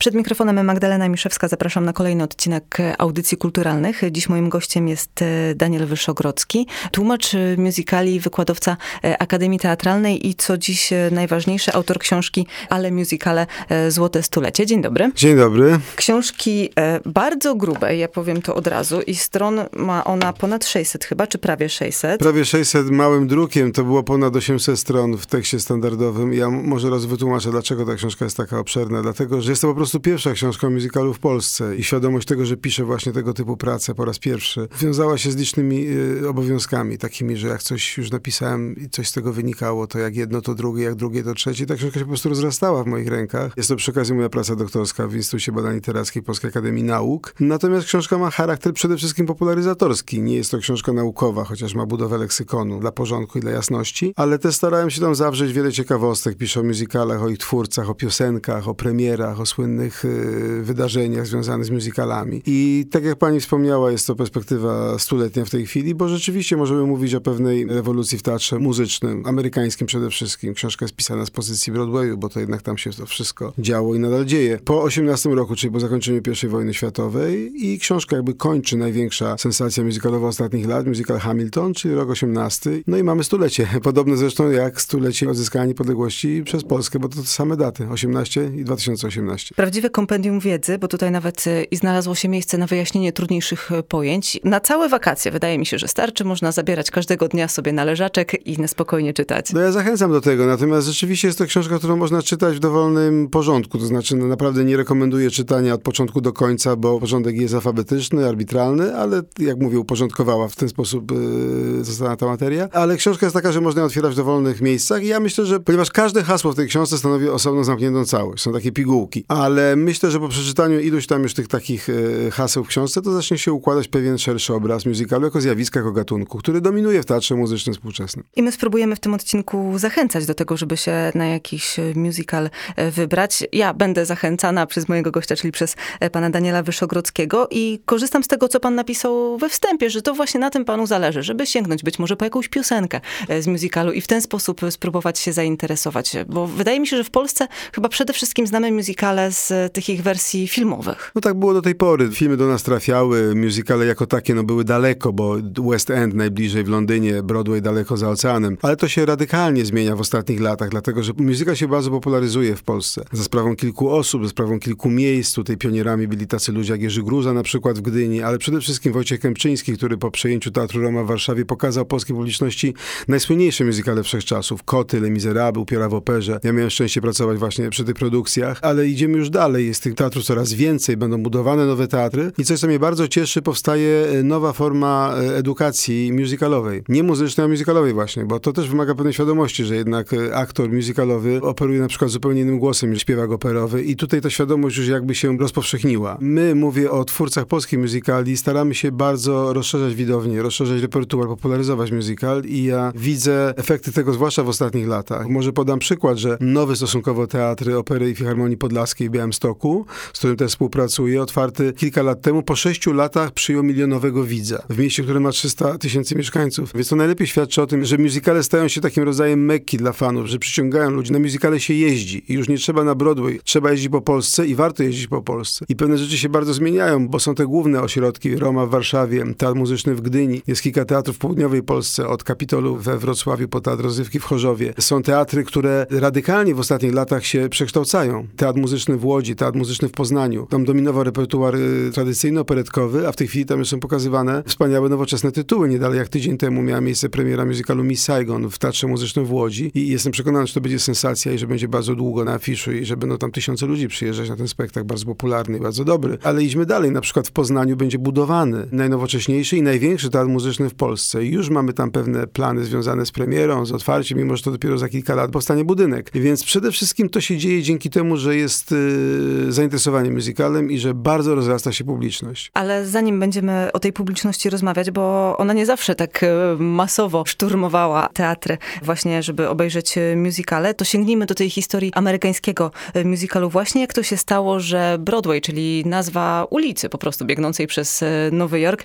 Przed mikrofonem Magdalena Miszewska zapraszam na kolejny odcinek audycji kulturalnych. Dziś moim gościem jest e, Daniel Wyszogrodzki, tłumacz e, musicali, wykładowca e, Akademii Teatralnej i co dziś najważniejsze, autor książki Ale Musicale Złote Stulecie. Dzień dobry. Dzień dobry. Książki bardzo grube, ja powiem to od razu i stron ma ona ponad 600 chyba, czy prawie 600? Prawie 600 małym drukiem, to było ponad 800 stron w tekście standardowym. Ja może raz wytłumaczę, dlaczego ta książka jest taka obszerna. Dlatego, że jest to po prostu prostu pierwsza książka o musicalu w Polsce i świadomość tego, że piszę właśnie tego typu pracę po raz pierwszy, wiązała się z licznymi y, obowiązkami, takimi, że jak coś już napisałem i coś z tego wynikało, to jak jedno, to drugie, jak drugie, to trzecie. Ta książka się po prostu rozrastała w moich rękach. Jest to przy okazji moja praca doktorska w Instytucie Badań Literackich Polskiej Akademii Nauk. Natomiast książka ma charakter przede wszystkim popularyzatorski. Nie jest to książka naukowa, chociaż ma budowę leksykonu dla porządku i dla jasności, ale też starałem się tam zawrzeć wiele ciekawostek. Piszę o musicalach, o ich twórcach, o piosenkach, o premierach, o słynnych innych y, wydarzeniach związanych z musicalami. I tak jak pani wspomniała, jest to perspektywa stuletnia w tej chwili, bo rzeczywiście możemy mówić o pewnej rewolucji w teatrze muzycznym, amerykańskim przede wszystkim. Książka jest pisana z pozycji Broadwayu, bo to jednak tam się to wszystko działo i nadal dzieje. Po 18 roku, czyli po zakończeniu I wojny światowej i książka jakby kończy największa sensacja musicalowa ostatnich lat, musical Hamilton, czyli rok 18. No i mamy stulecie. Podobne zresztą jak stulecie odzyskania niepodległości przez Polskę, bo to te same daty, 18 i 2018 prawdziwe kompendium wiedzy, bo tutaj nawet e, i znalazło się miejsce na wyjaśnienie trudniejszych e, pojęć. Na całe wakacje wydaje mi się, że starczy. Można zabierać każdego dnia sobie na leżaczek i na spokojnie czytać. No ja zachęcam do tego, natomiast rzeczywiście jest to książka, którą można czytać w dowolnym porządku. To znaczy no, naprawdę nie rekomenduję czytania od początku do końca, bo porządek jest alfabetyczny, arbitralny, ale jak mówię, uporządkowała w ten sposób yy, została ta materia. Ale książka jest taka, że można ją otwierać w dowolnych miejscach i ja myślę, że ponieważ każde hasło w tej książce stanowi osobną zamkniętą całość, są takie pigułki, ale ale myślę, że po przeczytaniu iluś tam już tych takich e, haseł w książce, to zacznie się układać pewien szerszy obraz musicalu jako zjawiska, jako gatunku, który dominuje w teatrze muzycznym współczesnym. I my spróbujemy w tym odcinku zachęcać do tego, żeby się na jakiś e, musical e, wybrać. Ja będę zachęcana przez mojego gościa, czyli przez pana Daniela Wyszogrodzkiego i korzystam z tego, co pan napisał we wstępie, że to właśnie na tym panu zależy, żeby sięgnąć być może po jakąś piosenkę z musicalu i w ten sposób spróbować się zainteresować. Bo wydaje mi się, że w Polsce chyba przede wszystkim znamy musicale z tych ich wersji filmowych. No tak było do tej pory. Filmy do nas trafiały, musicale jako takie no, były daleko, bo West End najbliżej w Londynie, Broadway daleko za oceanem. Ale to się radykalnie zmienia w ostatnich latach, dlatego że muzyka się bardzo popularyzuje w Polsce. Za sprawą kilku osób, za sprawą kilku miejsc. Tutaj pionierami byli tacy ludzie jak Jerzy Gruza na przykład w Gdyni, ale przede wszystkim Wojciech Kępczyński, który po przejęciu Teatru Roma w Warszawie pokazał polskiej publiczności najsłynniejsze musicale wszechczasów. Koty, Le Miserable, Upiora w operze. Ja miałem szczęście pracować właśnie przy tych produkcjach, ale idziemy już dalej jest tych teatrów coraz więcej, będą budowane nowe teatry i coś, co mnie bardzo cieszy, powstaje e, nowa forma e, edukacji musicalowej. Nie muzycznej, a musicalowej właśnie, bo to też wymaga pewnej świadomości, że jednak e, aktor musicalowy operuje na przykład zupełnie innym głosem niż śpiewak operowy i tutaj ta świadomość już jakby się rozpowszechniła. My, mówię o twórcach polskich musicali, staramy się bardzo rozszerzać widownię, rozszerzać repertuar, popularyzować musical i ja widzę efekty tego zwłaszcza w ostatnich latach. Może podam przykład, że nowy stosunkowo teatry opery i filharmonii podlaskiej Białymstoku, z którym też współpracuję, otwarty kilka lat temu, po sześciu latach przyjął milionowego widza w mieście, które ma 300 tysięcy mieszkańców. Więc to najlepiej świadczy o tym, że musicale stają się takim rodzajem mekki dla fanów, że przyciągają ludzi. Na musicale się jeździ i już nie trzeba na Broadway, trzeba jeździć po Polsce i warto jeździć po Polsce. I pewne rzeczy się bardzo zmieniają, bo są te główne ośrodki, Roma w Warszawie, Teatr Muzyczny w Gdyni, jest kilka teatrów w południowej Polsce, od Kapitolu we Wrocławiu po Teatr Rozrywki w Chorzowie. Są teatry, które radykalnie w ostatnich latach się przekształcają. Teatr Muzyczny w Łodzi, Teatr Muzyczny w Poznaniu. Tam dominował repertuar y, tradycyjno-operetkowy, a w tej chwili tam są pokazywane wspaniałe, nowoczesne tytuły. Nie dalej jak tydzień temu miała miejsce premiera musicalu Miss Saigon w Teatrze Muzycznym w Łodzi i jestem przekonany, że to będzie sensacja i że będzie bardzo długo na afiszu i że będą tam tysiące ludzi przyjeżdżać na ten spektakl, bardzo popularny i bardzo dobry. Ale idźmy dalej, na przykład w Poznaniu będzie budowany najnowocześniejszy i największy teatr muzyczny w Polsce. I już mamy tam pewne plany związane z premierą, z otwarciem, mimo że to dopiero za kilka lat powstanie budynek. Więc przede wszystkim to się dzieje dzięki temu, że jest y, zainteresowanie musicalem i że bardzo rozrasta się publiczność. Ale zanim będziemy o tej publiczności rozmawiać, bo ona nie zawsze tak e, masowo szturmowała teatry właśnie, żeby obejrzeć e, musicale, to sięgnijmy do tej historii amerykańskiego musicalu właśnie, jak to się stało, że Broadway, czyli nazwa ulicy po prostu biegnącej przez Nowy Jork,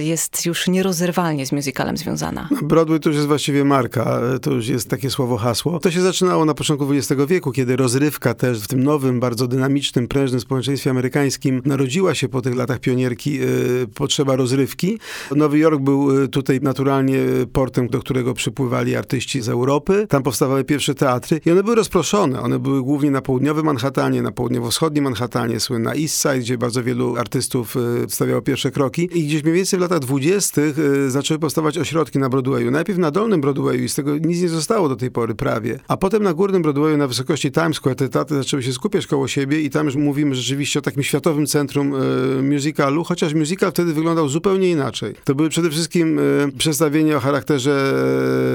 jest już nierozerwalnie z musicalem związana. No, Broadway to już jest właściwie marka, to już jest takie słowo hasło. To się zaczynało na początku XX wieku, kiedy rozrywka też w tym nowym, bardzo dynamicznym, prężnym społeczeństwie amerykańskim narodziła się po tych latach pionierki potrzeba rozrywki. Nowy Jork był tutaj naturalnie portem, do którego przypływali artyści z Europy. Tam powstawały pierwsze teatry i one były rozproszone. One były głównie na południowym Manhattanie, na południowo-wschodnim Manhattanie, słynna East Side, gdzie bardzo wielu artystów y, stawiało pierwsze kroki. I gdzieś mniej więcej w latach dwudziestych zaczęły powstawać ośrodki na Broadwayu. Najpierw na dolnym Broadwayu i z tego nic nie zostało do tej pory prawie. A potem na górnym Broadwayu na wysokości Times Square te teatry zaczęły się skupiać koło siebie i tam już mówimy rzeczywiście o takim światowym centrum y, musicalu, chociaż musical wtedy wyglądał zupełnie inaczej. To były przede wszystkim przedstawienia o charakterze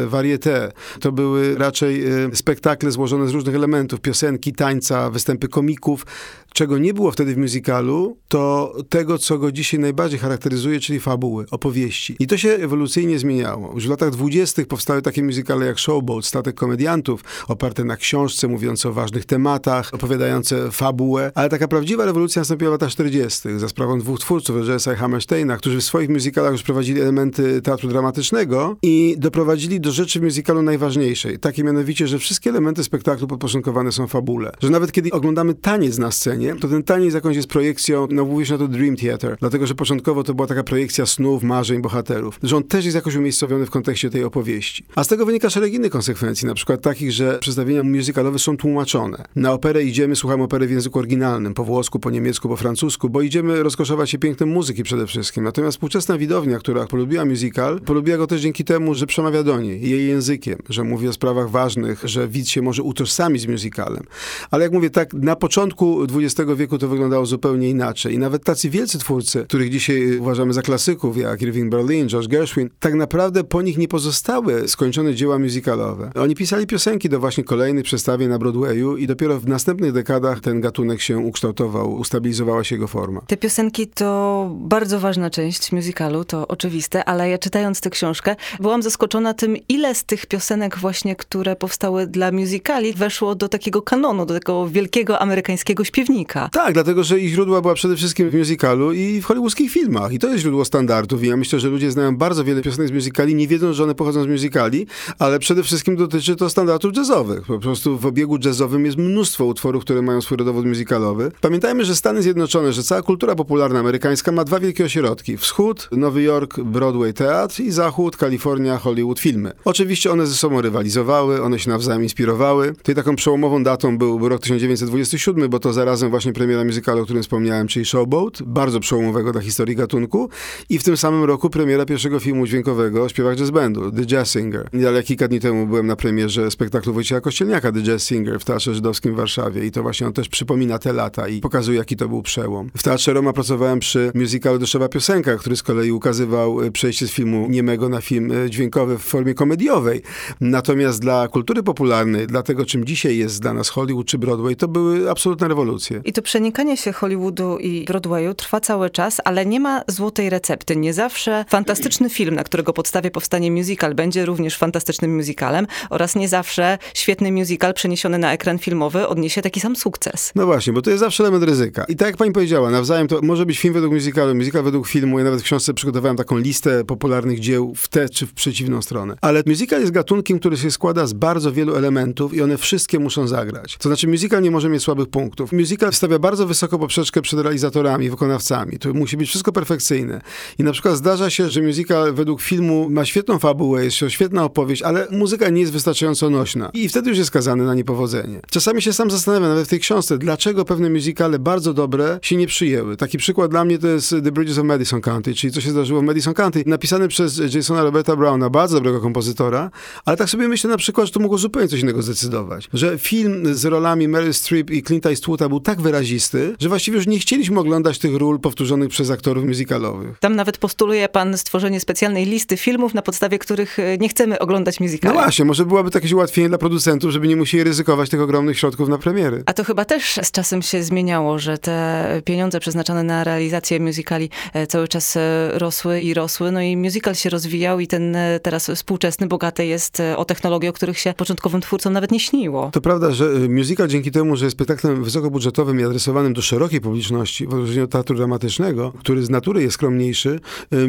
varieté. To były raczej spektakle złożone z różnych elementów, piosenki, tańca, występy komików. Czego nie było wtedy w musicalu, to tego, co go dzisiaj najbardziej charakteryzuje, czyli fabuły, opowieści. I to się ewolucyjnie zmieniało. Już w latach dwudziestych powstały takie musicale jak Showboat, Statek Komediantów, oparte na książce mówiące o ważnych tematach, opowiadające fabułę, ale taka prawdziwa rewolucja nastąpiła w latach 40. za sprawą dwóch twórców, Regersa i Hammersteina, którzy w swoich musicalach już prowadzili elementy teatru dramatycznego i doprowadzili do rzeczy w musicalu najważniejszej, takiej mianowicie, że wszystkie elementy spektaklu podporządkowane są fabule. Że nawet kiedy oglądamy taniec na scenie, to ten taniec jakąś jest projekcją, no mówi się na to Dream Theater, dlatego, że początkowo to była taka projekcja snów, marzeń bohaterów. Że on też jest jakoś umiejscowiony w kontekście tej opowieści. A z tego wynika szereg innych konsekwencji, na przykład takich, że przedstawienia musicalowe są tłumaczone. Na operę idziemy, słuchamy opery w języku oryginalnym, po włosku, po niemiecku, po francusku, bo idziemy rozkoszować się pięknem muzyki przede wszystkim. Natomiast współczesna widownia, która polubiła musical, polubiła go też dzięki temu, że przemawia do niej, jej językiem, że mówi o sprawach ważnych, że widz się może utożsamić z musicalem. Ale jak mówię, tak na początku XX wieku to wyglądało zupełnie inaczej. I nawet tacy wielcy twórcy, których dzisiaj uważamy za klasyków, jak Irving Berlin, George Gershwin, tak naprawdę po nich nie pozostały skończone dzieła musicalowe. Oni pisali piosenki do właśnie kolejnych przedstawień na Broadwayu i dopiero w następnych dekadach ten gatunek się ukształtował, ustabilizowała się jego forma. Te piosenki to bardzo ważna część musicalu, to oczywiste, ale ja czytając tę książkę byłam zaskoczona tym, ile z tych piosenek właśnie, które powstały dla musicali, weszło do takiego kanonu, do tego wielkiego amerykańskiego śpiewnika. Tak, dlatego, że ich źródła była przede wszystkim w musicalu i w hollywoodzkich filmach. I to jest źródło standardów. I ja myślę, że ludzie znają bardzo wiele piosenek z musicali, nie wiedzą, że one pochodzą z musicali, ale przede wszystkim dotyczy to standardów jazzowych. Po prostu w obiegu jazzowym jest mnóstwo utworów, które mają swój rodowód musicalowy. Pamiętajmy, że Stany Zjednoczone, że cała kultura popularna amerykańska ma dwa wielkie ośrodki. Wschód, Nowy Jork, Broadway Teatr i zachód, Kalifornia, Hollywood Filmy. Oczywiście one ze sobą rywalizowały, one się nawzajem inspirowały. Tutaj taką przełomową datą był rok 1927, bo to zarazem właśnie premiera musicalu, o którym wspomniałem, czyli Showboat, bardzo przełomowego dla historii gatunku. I w tym samym roku premiera pierwszego filmu dźwiękowego śpiewak jazz bandu, The Jazz Singer. Ale kilka dni temu byłem na premierze spektaklu Wojciecha Kościelniaka, The Jazz Singer w Teatrze Żydowskim w Warszawie i to właśnie on też przypomina te lata i pokazuje, jaki to był przełom. W Teatrze Roma pracowałem przy musicalu Deszczowa Piosenka, który z kolei ukazywał e, przejście z filmu niemego na film e, dźwiękowy w formie komediowej. Natomiast dla kultury popularnej, dla tego, czym dzisiaj jest dla nas Hollywood czy Broadway, to były absolutne rewolucje. I to przenikanie się Hollywoodu i Broadwayu trwa cały czas, ale nie ma złotej recepty. Nie zawsze fantastyczny film, na którego podstawie powstanie musical, będzie również fantastycznym musicalem oraz nie zawsze świetny musical przeniesiony na ekran filmowy odniesie taki sam sukces. No właśnie, bo to jest zawsze element ryzyka. I tak jak pani powiedziała, nawzajem to może być film według musicalu, musical według filmu. Ja nawet w książce przygotowałem taką listę popularnych dzieł w tę czy w przeciwną stronę. Ale musical jest gatunkiem, który się składa z bardzo wielu elementów i one wszystkie muszą zagrać. To znaczy musical nie może mieć słabych punktów. Musical stawia bardzo wysoko poprzeczkę przed realizatorami, wykonawcami. To musi być wszystko perfekcyjne. I na przykład zdarza się, że musical według filmu ma świetną fabułę, jest świetna opowieść, ale muzyka nie jest wystarczająco nośna. I wtedy już jest skazany na niepowodzenie. Czasami się sam zastanawiam, nawet w tej książce, dlaczego pewne musicale bardzo dobre się nie przyjęły. Taki przykład dla mnie to jest The Bridges of Madison County, czyli co się zdarzyło w Madison County, napisany przez Jasona Roberta Browna, bardzo dobrego kompozytora, ale tak sobie myślę na przykład, że to mogło zupełnie coś innego zdecydować. Że film z rolami Meryl Streep i Clint Eastwooda był tak wyrazisty, że właściwie już nie chcieliśmy oglądać tych ról powtórzonych przez aktorów musicalowych. Tam nawet postuluje pan stworzenie specjalnej listy filmów, na podstawie których e, nie chcemy oglądać musicali. No właśnie, może byłaby to jakieś ułatwienie dla producentów, żeby nie musieli ryzykować tych ogromnych środków na premiery. A to chyba też też z czasem się zmieniało, że te pieniądze przeznaczone na realizację musicali e, cały czas e, rosły i rosły, no i musical się rozwijał i ten e, teraz współczesny, bogaty jest o technologie, o których się początkowym twórcom nawet nie śniło. To prawda, że musical dzięki temu, że jest spektaklem wysokobudżetowym i adresowanym do szerokiej publiczności, w odróżnieniu od teatru dramatycznego, który z natury jest skromniejszy,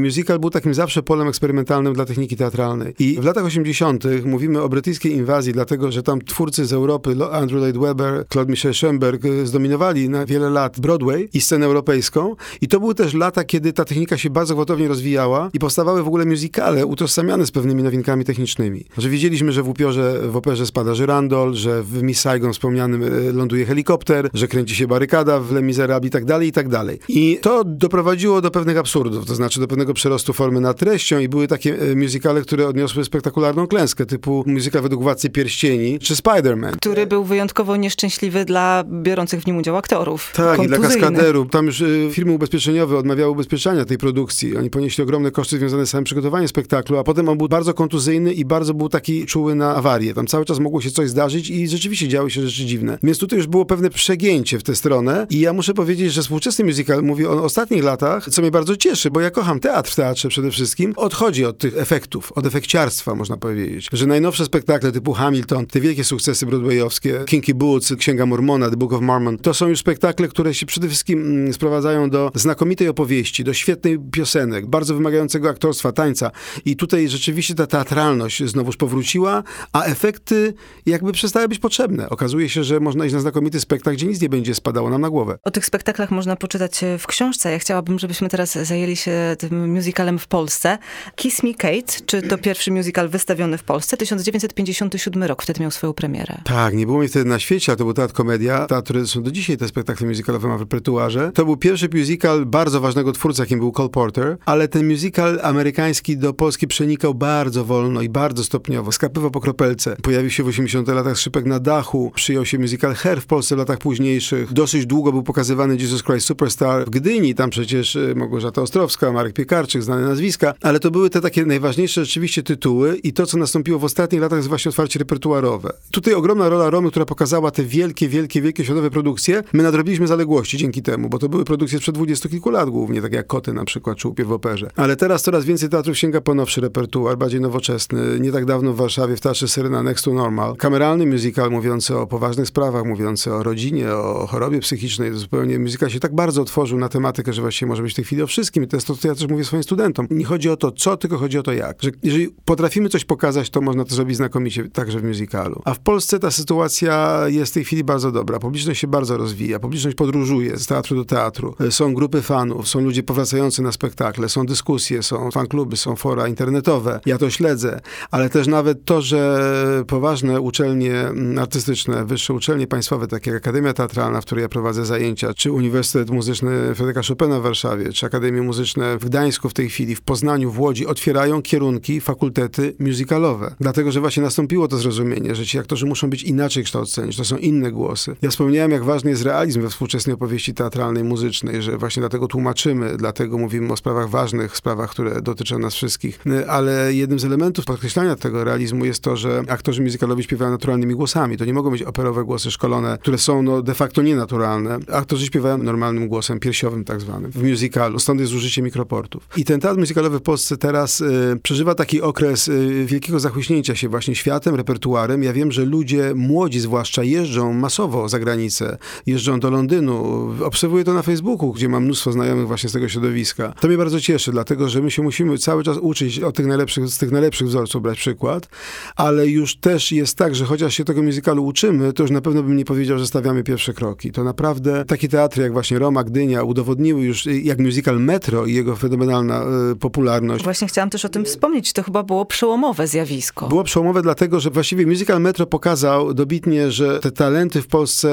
musical był takim zawsze polem eksperymentalnym dla techniki teatralnej. I w latach 80. mówimy o brytyjskiej inwazji, dlatego że tam twórcy z Europy, Andrew Lloyd Webber, Claude Michel Schoenberg, zdominowali na wiele lat Broadway i scenę europejską. I to były też lata, kiedy ta technika się bardzo gwałtownie rozwijała i powstawały w ogóle musicale utożsamiane z pewnymi nowinkami technicznymi. Że wiedzieliśmy, że w upiorze, w operze spada żyrandol, że w Miss Saigon wspomnianym e, ląduje helikopter, że kręci się barykada w Les Miserables i tak dalej, i tak dalej. I to doprowadziło do pewnych absurdów, to znaczy do pewnego przerostu formy nad treścią i były takie e, musicale, które odniosły spektakularną klęskę, typu muzyka według Władcy Pierścieni czy Spider-Man. Który był wyjątkowo nieszczęśliwy dla biorących w nim udział aktorów. Tak, i dla kaskaderów. Tam już y, firmy ubezpieczeniowe odmawiały ubezpieczenia tej produkcji. Oni ponieśli ogromne koszty związane z samym przygotowaniem spektaklu, a potem on był bardzo kontuzyjny i bardzo był taki czuły na awarię. Tam cały czas mogło się coś zdarzyć i rzeczywiście działy się rzeczy dziwne. Więc tutaj już było pewne przegięcie w tę stronę i ja muszę powiedzieć, że współczesny musical, mówię o ostatnich latach, co mnie bardzo cieszy, bo ja kocham teatr w teatrze przede wszystkim, odchodzi od tych efektów, od efekciarstwa można powiedzieć. Że najnowsze spektakle typu Hamilton, te wielkie sukcesy broadwayowskie, Kinky Boots, Księga Mormona, The Book of Mormon, to są już spektakle, które się przede wszystkim mm, sprowadzają do znakomitej opowieści, do świetnej piosenek, bardzo wymagającego aktorstwa, tańca. I tutaj rzeczywiście ta teatralność znowuż powróciła, a efekty jakby przestały być potrzebne. Okazuje się, że można iść na znakomity spektakl, gdzie nic nie będzie spadało nam na głowę. O tych spektaklach można poczytać w książce. Ja chciałabym, żebyśmy teraz zajęli się tym musicalem w Polsce. Kiss Me Kate, czy to pierwszy musical wystawiony w Polsce? 1957 rok, wtedy miał swoją premierę. Tak, nie było mi wtedy na świecie, a to był teatr komedia. Teatr, są do dzisiaj te spektakle musicalowe ma w repertuarze. To był pierwszy musical bardzo ważnego twórcy, jakim był Cole Porter, ale ten musical amerykański do Polski przenikał bardzo wolno i bardzo stopniowo. Skapywał po kropelce. Pojawił się w 80 latach Szypek na dachu, przyjął się musical Her w Polsce w latach późniejszych. Dosyć długo był pokazywany Jesus Christ Superstar w Gdyni, tam przecież y, Małgorzata Ostrowska, Marek Piekarczyk, znane nazwiska, ale to były te takie najważniejsze rzeczywiście tytuły i to, co nastąpiło w ostatnich latach jest właśnie otwarcie repertuarowe. Tutaj ogromna rola Romy, która pokazała te wielkie, wielkie, wielkie światowe produkcje. My nadrobiliśmy zaległości dzięki temu, bo to były produkcje sprzed dwudziestu kilku lat głównie, tak jak Koty na przykład, czy Upiew w operze. Ale teraz coraz więcej teatrów sięga po nowszy repertuar, bardziej nowoczesny. Nie tak dawno w Warszawie w Teatrze Syrena Next to Normal. Kameralny musical mówiący o poważnych sprawach, mówiący o rodzinie, o chorobie psychicznej. To zupełnie muzyka się tak bardzo otworzył na tematykę, że właściwie może być w tej chwili o wszystkim. I to jest to, co ja też mówię swoim studentom. Nie chodzi o to, co, tylko chodzi o to, jak. Że jeżeli potrafimy coś pokazać, to można to zrobić znakomicie także w musicalu. A w Polsce ta sytuacja jest w tej chwili bardzo dobra. Publiczność się bardzo rozwija, publiczność podróżuje z teatru do teatru. Są grupy fanów, są ludzie powracający na spektakle, są dyskusje, są fankluby, są fora internetowe. Ja to śledzę, ale też nawet to, że poważne uczelnie mm, artystyczne, wyższe uczelnie państwowe, takie jak Akademia Teatralna, w której ja prowadzę zajęcia, czy Uniwersytet Muzyczny Fryderyka Chopina w Warszawie, czy Akademie Muzyczne w Gdańsku w tej chwili, w Poznaniu, w Łodzi, otwierają kierunki, fakultety musicalowe. Dlatego, że właśnie nastąpiło to zrozumienie, że ci aktorzy muszą być inaczej kształceni, że to są inne głosy. Ja wspomniałem, jak ważny jest realizm we współczesnej opowieści teatralnej, muzycznej, że właśnie dlatego tłumaczymy, dlatego mówimy o sprawach ważnych, sprawach, które dotyczą nas wszystkich. Ale jednym z elementów podkreślania tego realizmu jest to, że aktorzy musicalowi śpiewają naturalnymi głosami. To nie mogą być operowe głosy szkolone, które są no, de facto nienaturalne. Aktorzy śpiewają normalnym głosem, piersiowym tak zwanym, w musicalu. Stąd jest użycie mikroportów. I ten teatr musicalowy w Polsce teraz y, przeżywa taki okres y, wielkiego zachłyśnięcia się właśnie światem, repertuarem. Ja wiem, że ludzie, młodzi zwłaszcza, jeżdżą masowo za granicę, jeżdżą do Londynu. Obserwuję to na Facebooku, gdzie mam mnóstwo znajomych właśnie z tego środowiska. To mnie bardzo cieszy, dlatego że my się musimy cały czas uczyć od tych najlepszych, z tych najlepszych wzorców brać przykład, ale już też jest tak, że chociaż się tego muzykalu uczymy, to już na pewno bym nie powiedział, że stawiamy pierwsze kroki. To naprawdę takie teatry jak właśnie Roma, Gdynia udowodniły już, jak musical Metro i jego fenomenalna y, popularność. Właśnie chciałam też o tym wspomnieć. To chyba było przełomowe zjawisko. Było przełomowe dlatego, że właściwie musical Metro pokazał dobitnie, że te talenty w Polsce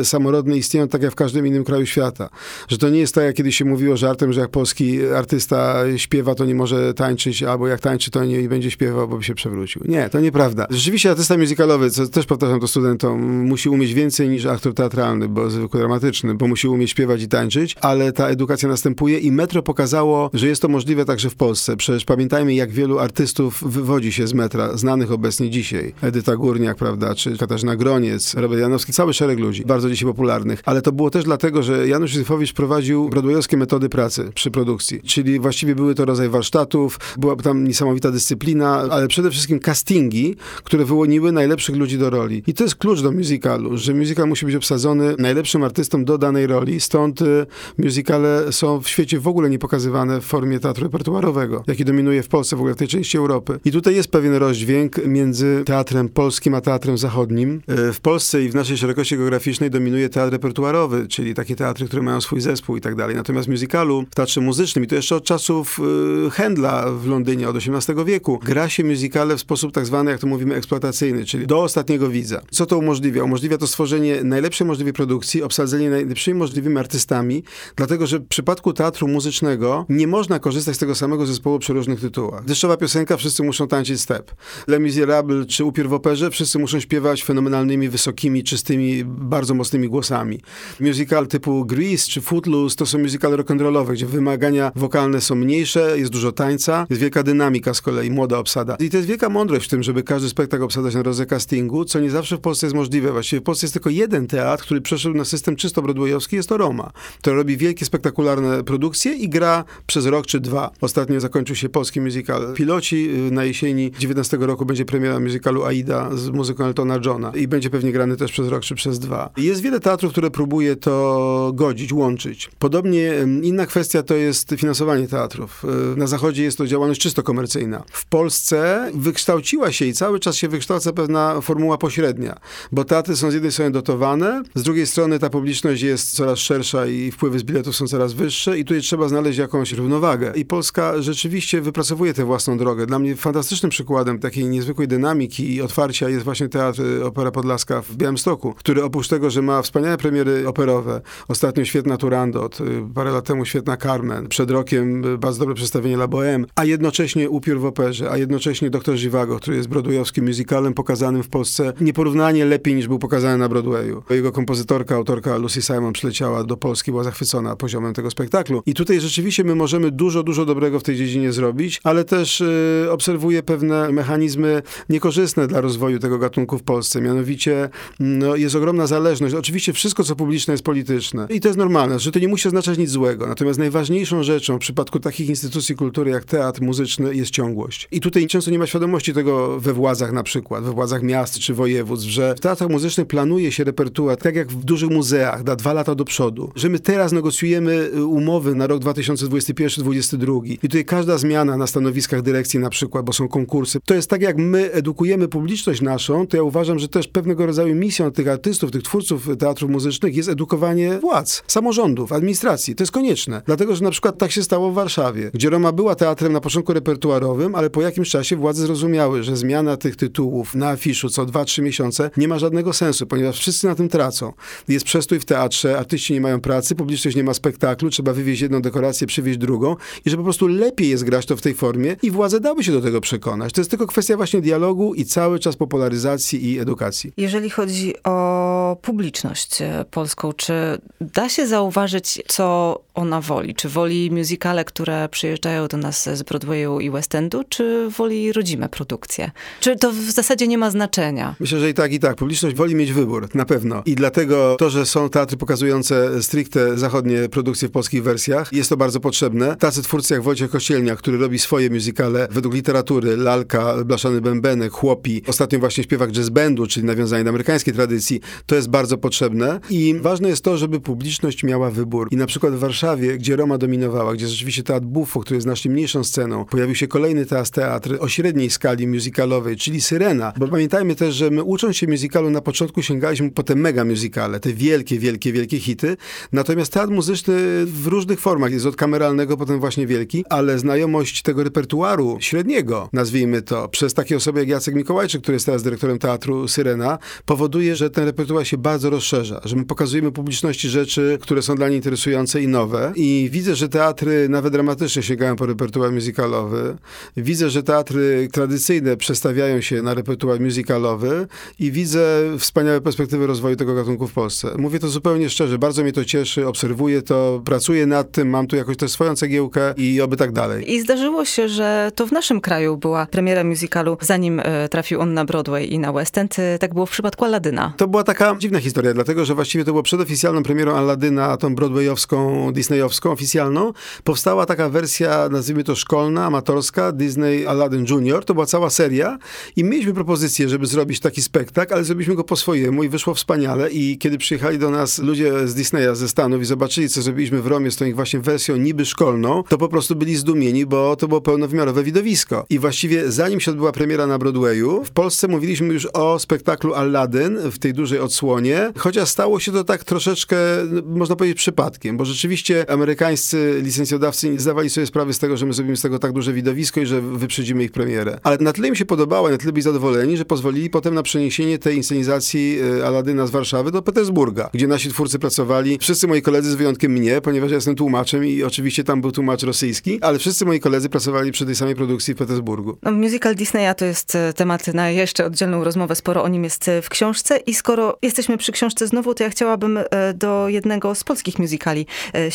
y, samorodne istnieją tak jak w każdym innym kraju świata. Że to nie jest tak, jak kiedyś się mówiło żartem, że jak polski artysta śpiewa, to nie może tańczyć, albo jak tańczy, to nie będzie śpiewał, bo by się przewrócił. Nie, to nieprawda. Rzeczywiście artysta musicalowy, co też powtarzam to studentom, musi umieć więcej niż aktor teatralny, bo zwykły dramatyczny, bo musi umieć śpiewać i tańczyć, ale ta edukacja następuje i Metro pokazało, że jest to możliwe także w Polsce. Przecież pamiętajmy, jak wielu artystów wywodzi się z Metra, znanych obecnie dzisiaj. Edyta Górniak, prawda, czy Katarzyna Groniec, Robert Janowski, cały szereg ludzi, bardzo dzisiaj popularnych, ale to było też dlatego, że Janusz Józefowicz prowadził broadwayowskie metody pracy przy produkcji, czyli właściwie były to rodzaj warsztatów, była tam niesamowita dyscyplina, ale przede wszystkim castingi, które wyłoniły najlepszych ludzi do roli. I to jest klucz do musicalu, że musical musi być obsadzony najlepszym artystą do danej roli, stąd y, musicale są w świecie w ogóle nie pokazywane w formie teatru repertuarowego, jaki dominuje w Polsce, w ogóle w tej części Europy. I tutaj jest pewien rozdźwięk między teatrem polskim a teatrem zachodnim. Y, w Polsce i w naszej szerokości geograficznej dominuje teatr repertuarowy, czyli takie teatry, które mają swój zespół i tak dalej. Natomiast musicalu w teatrze muzycznym, i to jeszcze od czasów y, Händla w Londynie, od XVIII wieku, gra się musicale w sposób tak zwany, jak to mówimy, eksploatacyjny, czyli do ostatniego widza. Co to umożliwia? Umożliwia to stworzenie najlepszej możliwej produkcji, obsadzenie najlepszymi możliwymi artystami, dlatego że w przypadku teatru muzycznego nie można korzystać z tego samego zespołu przy różnych tytułach. Deszczowa piosenka, wszyscy muszą tańczyć step. Les Miserables czy Upiór w operze, wszyscy muszą śpiewać fenomenalnymi, wysokimi, czystymi, bardzo mocnymi głosami. Musical typu Grease czy Footloose to są musicale rock'n'rollowe, gdzie wymagania wokalne są mniejsze, jest dużo tańca, jest wielka dynamika z kolei, młoda obsada. I to jest wielka mądrość w tym, żeby każdy spektakl obsadzać na drodze castingu, co nie zawsze w Polsce jest możliwe. Właściwie w Polsce jest tylko jeden teatr, który przeszedł na system czysto broadwayowski, jest to Roma, który robi wielkie, spektakularne produkcje i gra przez rok czy dwa. Ostatnio zakończył się polski musical Piloci. Na jesieni 19 roku będzie premiera musicalu Aida z muzyką Eltona Johna i będzie pewnie grany też przez rok czy przez dwa. Jest wiele teatrów, które próbuje to godzić, łączyć. Podobnie inna kwestia to jest finansowanie teatrów. E, na zachodzie jest to działalność czysto komercyjna. W Polsce wykształciła się i cały czas się wykształca pewna formuła pośrednia, bo teatry są z jednej strony dotowane, z drugiej strony ta publiczność jest coraz szersza i wpływy z biletów są coraz wyższe i tutaj trzeba znaleźć jakąś równowagę. I Polska rzeczywiście wypracowuje tę własną drogę. Dla mnie fantastycznym przykładem takiej niezwykłej dynamiki i otwarcia jest właśnie Teatr Opera Podlaska w Białymstoku, który oprócz tego, że ma wspaniałe premiery operowe, ostatnio świetna Turandot, y, parę lat temu świetna Carmen, przed rokiem y, bardzo dobre przedstawienie La Bohème, a jednocześnie Upiór w operze, a jednocześnie Doktor Zivago, który jest broadwayowskim musicalem pokazanym w Polsce nieporównanie lepiej niż był pokazany na Broadwayu. Jego kompozytorka, autorka Lucy Simon przyleciała do Polski, była zachwycona poziomem tego spektaklu. I tutaj rzeczywiście my możemy dużo, dużo dobrego w tej dziedzinie zrobić, ale też y, obserwuję pewne mechanizmy niekorzystne dla rozwoju tego gatunku w Polsce. Mianowicie no, jest ogromna zależność. Oczywiście wszystko, co publiczne jest polityczne. I to jest normalne, że to nie musi oznaczać nic złego. Natomiast najważniejszą rzeczą w przypadku takich instytucji kultury jak teatr muzyczny jest ciągłość. I tutaj często nie ma świadomości tego we władzach na przykład, we władzach miast czy województw, że w teatrach muzycznych planuje się repertuar tak jak w dużych muzeach, na dwa lata do przodu. Że my teraz negocjujemy y, umowy na rok 2021-2022 i tutaj każda zmiana na stanowiskach dyrekcji na przykład, bo są konkursy, to jest tak jak my edukujemy publiczność naszą, to ja uważam, że też pewnego rodzaju misją tych artystów, tych twórców teatrów muzycznych jest edukowanie władz, samorządów, administracji. To jest konieczne. Dlatego, że na przykład tak się stało w Warszawie, gdzie Roma była teatrem na początku repertuarowym, ale po jakimś czasie władze zrozumiały, że zmiana tych tytułów na afiszu co 2-3 miesiące nie ma żadnego sensu, ponieważ wszyscy na tym tracą. Jest przestój w teatrze, artyści nie mają pracy, publiczność nie ma spektaklu, trzeba wywieźć jedną dekorację, przywieźć drugą i że po prostu lepiej jest grać to w tej formie i władze dały się do tego przekonać. To jest tylko kwestia właśnie dialogu i cały czas popularyzacji i edukacji. Jeżeli chodzi o publiczność e, polską, czy da się zauważyć, co ona woli? Czy woli musicale, które przyjeżdżają do nas z Broadwayu i West Endu, czy woli rodzime produkcje? Czy to w zasadzie nie ma znaczenia? Myślę, że i tak, i tak. Publiczność woli mieć wybór, na pewno. I dlatego to, że są teatry pokazujące stricte zachodnie produkcje w polskich wersjach, jest to bardzo potrzebne. Tacy twórcy jak Wojciech Kościelnia, który robi swoje musicale według literatury, Lalka, Blaszany Bębenek, Chłopi, ostatnio właśnie śpiewak jazz bandu, czyli nawiązanie do amerykańskiej tradycji, to jest bardzo potrzebne. I ważne jest to, żeby publiczność miała wybór. I na przykład w Warszawie, gdzie Roma dominowała, gdzie rzeczywiście teatr Buffo, który jest znacznie mniejszą sceną, pojawił się kolejny teraz teatr o średniej skali musicalowej, czyli Syrena. Bo pamiętajmy też, że my ucząc się musicalu na początku sięgaliśmy po te mega musicale, te wielkie, wielkie, wielkie hity. Natomiast teatr muzyczny w różnych formach jest od kameralnego, potem właśnie wielki, ale znajomość tego repertuaru średniego, nazwijmy to, przez takie osoby jak Jacek Mikołajczyk, który jest teraz dyrektorem teatru Syrena, powoduje, że ten repertuar się bardzo rozszerza, że my pokazujemy publiczności rzeczy, które są dla niej interesujące i nowe. I widzę, że teatry nawet dramatyczne sięgają po repertuar musicalowy. Widzę, że teatry tradycyjne przestawiają się na repertuar musicalowy i widzę wspaniałe perspektywy rozwoju tego gatunku w Polsce. Mówię to zupełnie szczerze, bardzo mnie to cieszy, obserwuję to, pracuję nad tym, mam tu jakoś też swoją cegiełkę i oby tak dalej. I zdarzyło się, że to w naszym kraju była premiera musicalu, zanim e, trafił on na Broadway i na West End. E, tak było w przypadku Aladyna. To była taka taka dziwna historia, dlatego że właściwie to było przed oficjalną premierą Aladyna, tą broadwayowską, disneyowską, oficjalną. Powstała taka wersja, nazwijmy to szkolna, amatorska, Disney Aladdin Junior. To była cała seria i mieliśmy propozycję, żeby zrobić taki spektakl, ale zrobiliśmy go po swojemu i wyszło wspaniale i kiedy przyjechali do nas ludzie z Disneya, ze Stanów i zobaczyli, co zrobiliśmy w Romie z tą ich właśnie wersją niby szkolną, to po prostu byli zdumieni, bo to było pełnowymiarowe widowisko. I właściwie zanim się odbyła premiera na Broadwayu, w Polsce mówiliśmy już o spektaklu Aladdin w tej dużej odsłonie, chociaż stało się to tak troszeczkę, można powiedzieć, przypadkiem, bo rzeczywiście amerykańscy licencjodawcy nie zdawali sobie sprawy z tego, że my zrobimy z tego tak duże widowisko i że wyprzedzimy ich premierę. Ale na tyle im się podobało, na tyle byli zadowoleni, że pozwolili potem na przeniesienie tej inscenizacji e, Aladyna z Warszawy do Petersburga, gdzie nasi twórcy pracowali. Wszyscy moi koledzy z wyjątkiem mnie, ponieważ ja jestem tłumaczem i oczywiście tam był tłumacz rosyjski, ale wszyscy moi koledzy pracowali przy tej samej produkcji w Petersburgu. No, musical Disneya to jest e, temat na jeszcze oddzielną rozmowę, sporo o nim jest e, w książce i skoro jesteśmy przy książce znowu, to ja chciałabym do jednego z polskich musicali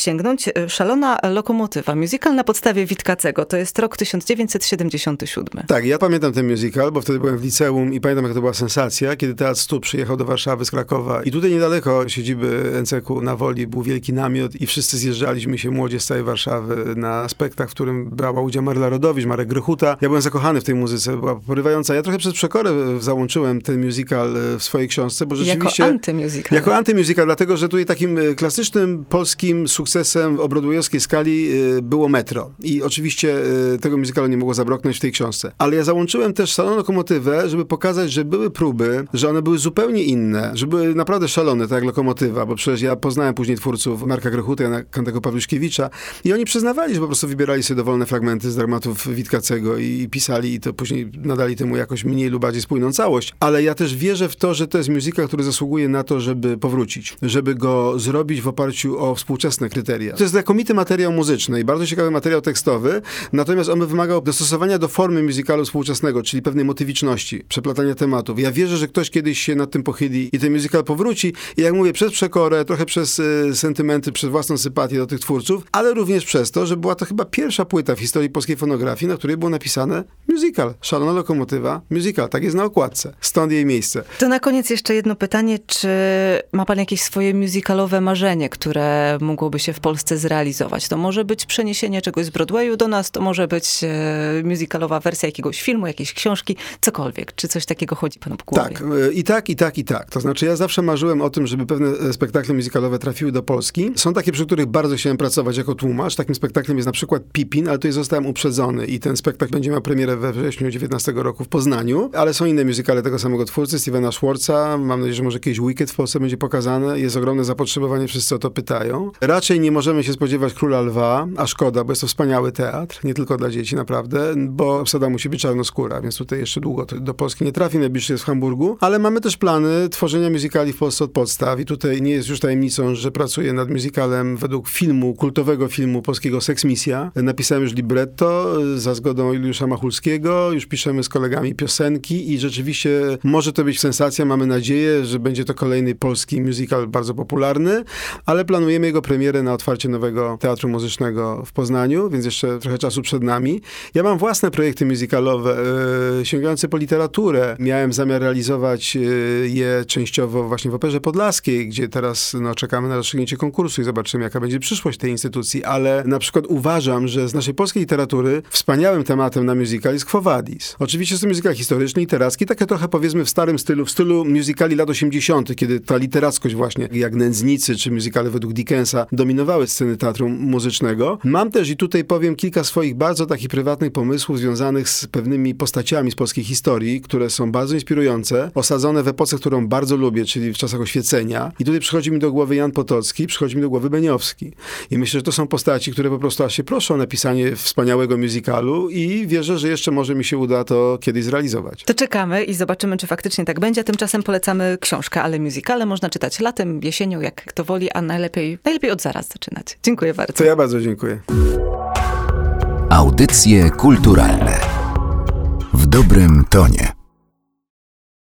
sięgnąć. Szalona lokomotywa, musical na podstawie Witkacego, to jest rok 1977. Tak, ja pamiętam ten musical, bo wtedy byłem w liceum i pamiętam, jak to była sensacja, kiedy Teatr Stu przyjechał do Warszawy z Krakowa i tutaj niedaleko siedziby NCK na Woli był wielki namiot i wszyscy zjeżdżaliśmy się, młodzie z całej Warszawy, na spektakl, w którym brała udział Marla Rodowicz, Marek Grychuta. Ja byłem zakochany w tej muzyce, była porywająca. Ja trochę przez przekorę załączyłem ten musical w swojej książce, bo rzeczywiście... Jako antymusical. Jako antymusical, dlatego, że tutaj takim e, klasycznym polskim sukcesem w obrodwojowskiej skali e, było Metro. I oczywiście e, tego musicalu nie mogło zabroknąć w tej książce. Ale ja załączyłem też Salon Lokomotywę, żeby pokazać, że były próby, że one były zupełnie inne, że były naprawdę szalone, tak jak Lokomotywa, bo przecież ja poznałem później twórców Marka Grechuta, Jana Kantego Pawluszkiewicza i oni przyznawali, że po prostu wybierali sobie dowolne fragmenty z dramatów Witkacego i, i pisali i to później nadali temu jakoś mniej lub bardziej spójną całość. Ale ja też wierzę w to, że to jest muzyka, który zasługuje na to, żeby powrócić, żeby go zrobić w oparciu o współczesne kryteria. To jest znakomity materiał muzyczny i bardzo ciekawy materiał tekstowy, natomiast on by wymagał dostosowania do formy muzykalu współczesnego, czyli pewnej motywiczności, przeplatania tematów. Ja wierzę, że ktoś kiedyś się nad tym pochyli i ten musical powróci i jak mówię, przez przekorę, trochę przez y, sentymenty, przez własną sympatię do tych twórców, ale również przez to, że była to chyba pierwsza płyta w historii polskiej fonografii, na której było napisane musical. Szalona lokomotywa, musical. Tak jest na okładce. Stąd jej miejsce. To na koniec jeszcze jedno pytanie. Czy ma pan jakieś swoje musicalowe marzenie, które mogłoby się w Polsce zrealizować? To może być przeniesienie czegoś z Broadwayu do nas, to może być e, musicalowa wersja jakiegoś filmu, jakiejś książki, cokolwiek. Czy coś takiego chodzi panu po głowie? Tak, e, i tak, i tak, i tak. To znaczy ja zawsze marzyłem o tym, żeby pewne e, spektakle musicalowe trafiły do Polski. Są takie, przy których bardzo chciałem pracować jako tłumacz. Takim spektaklem jest na przykład Pipin, ale tutaj zostałem uprzedzony i ten spektakl będzie miał premierę we wrześniu 19 roku w Poznaniu. Ale są inne musicale tego samego twórcy, Stevena Schwartza. Mam nadzieję, że może kiedyś Wicked w Polsce będzie pokazane. Jest ogromne zapotrzebowanie, wszyscy o to pytają. Raczej nie możemy się spodziewać Króla Lwa, a szkoda, bo jest to wspaniały teatr, nie tylko dla dzieci naprawdę, bo obsada musi być czarnoskóra, więc tutaj jeszcze długo do Polski nie trafi, najbliższy jest w Hamburgu, ale mamy też plany tworzenia musicali w Polsce od podstaw i tutaj nie jest już tajemnicą, że pracuję nad musicalem według filmu, kultowego filmu polskiego Sex Misja. Napisałem już libretto za zgodą Juliusza Machulskiego, już piszemy z kolegami piosenki i rzeczywiście może to być sensacja, mamy nadzieję, że będzie to kolejny polski musical bardzo popularny, ale planujemy jego premierę na otwarcie nowego Teatru Muzycznego w Poznaniu, więc jeszcze trochę czasu przed nami. Ja mam własne projekty musicalowe, e, sięgające po literaturę. Miałem zamiar realizować e, je częściowo właśnie w Operze Podlaskiej, gdzie teraz no, czekamy na rozstrzygnięcie konkursu i zobaczymy, jaka będzie przyszłość tej instytucji, ale na przykład uważam, że z naszej polskiej literatury wspaniałym tematem na musical jest Quo Vadis. Oczywiście jest to musical historyczny, literacki, takie trochę powiedzmy w starym stylu, w stylu musicali lat 80., kiedy ta literackość właśnie, jak Nędznicy czy musicale według Dickensa dominowały sceny teatru muzycznego. Mam też i tutaj powiem kilka swoich bardzo takich prywatnych pomysłów związanych z pewnymi postaciami z polskiej historii, które są bardzo inspirujące, osadzone w epoce, którą bardzo lubię, czyli w czasach oświecenia. I tutaj przychodzi mi do głowy Jan Potocki, przychodzi mi do głowy Beniowski. I myślę, że to są postaci, które po prostu aż się proszą o napisanie wspaniałego musicalu i wierzę, że jeszcze może mi się uda to kiedyś zrealizować. To czekamy i zobaczymy, czy faktycznie tak będzie. Tymczasem polecamy książkę, ale musicale można czytać latem, jesienią, jak kto woli, a najlepiej, najlepiej od zaraz zaczynać. Dziękuję bardzo. To ja bardzo dziękuję. Audycje kulturalne w dobrym tonie.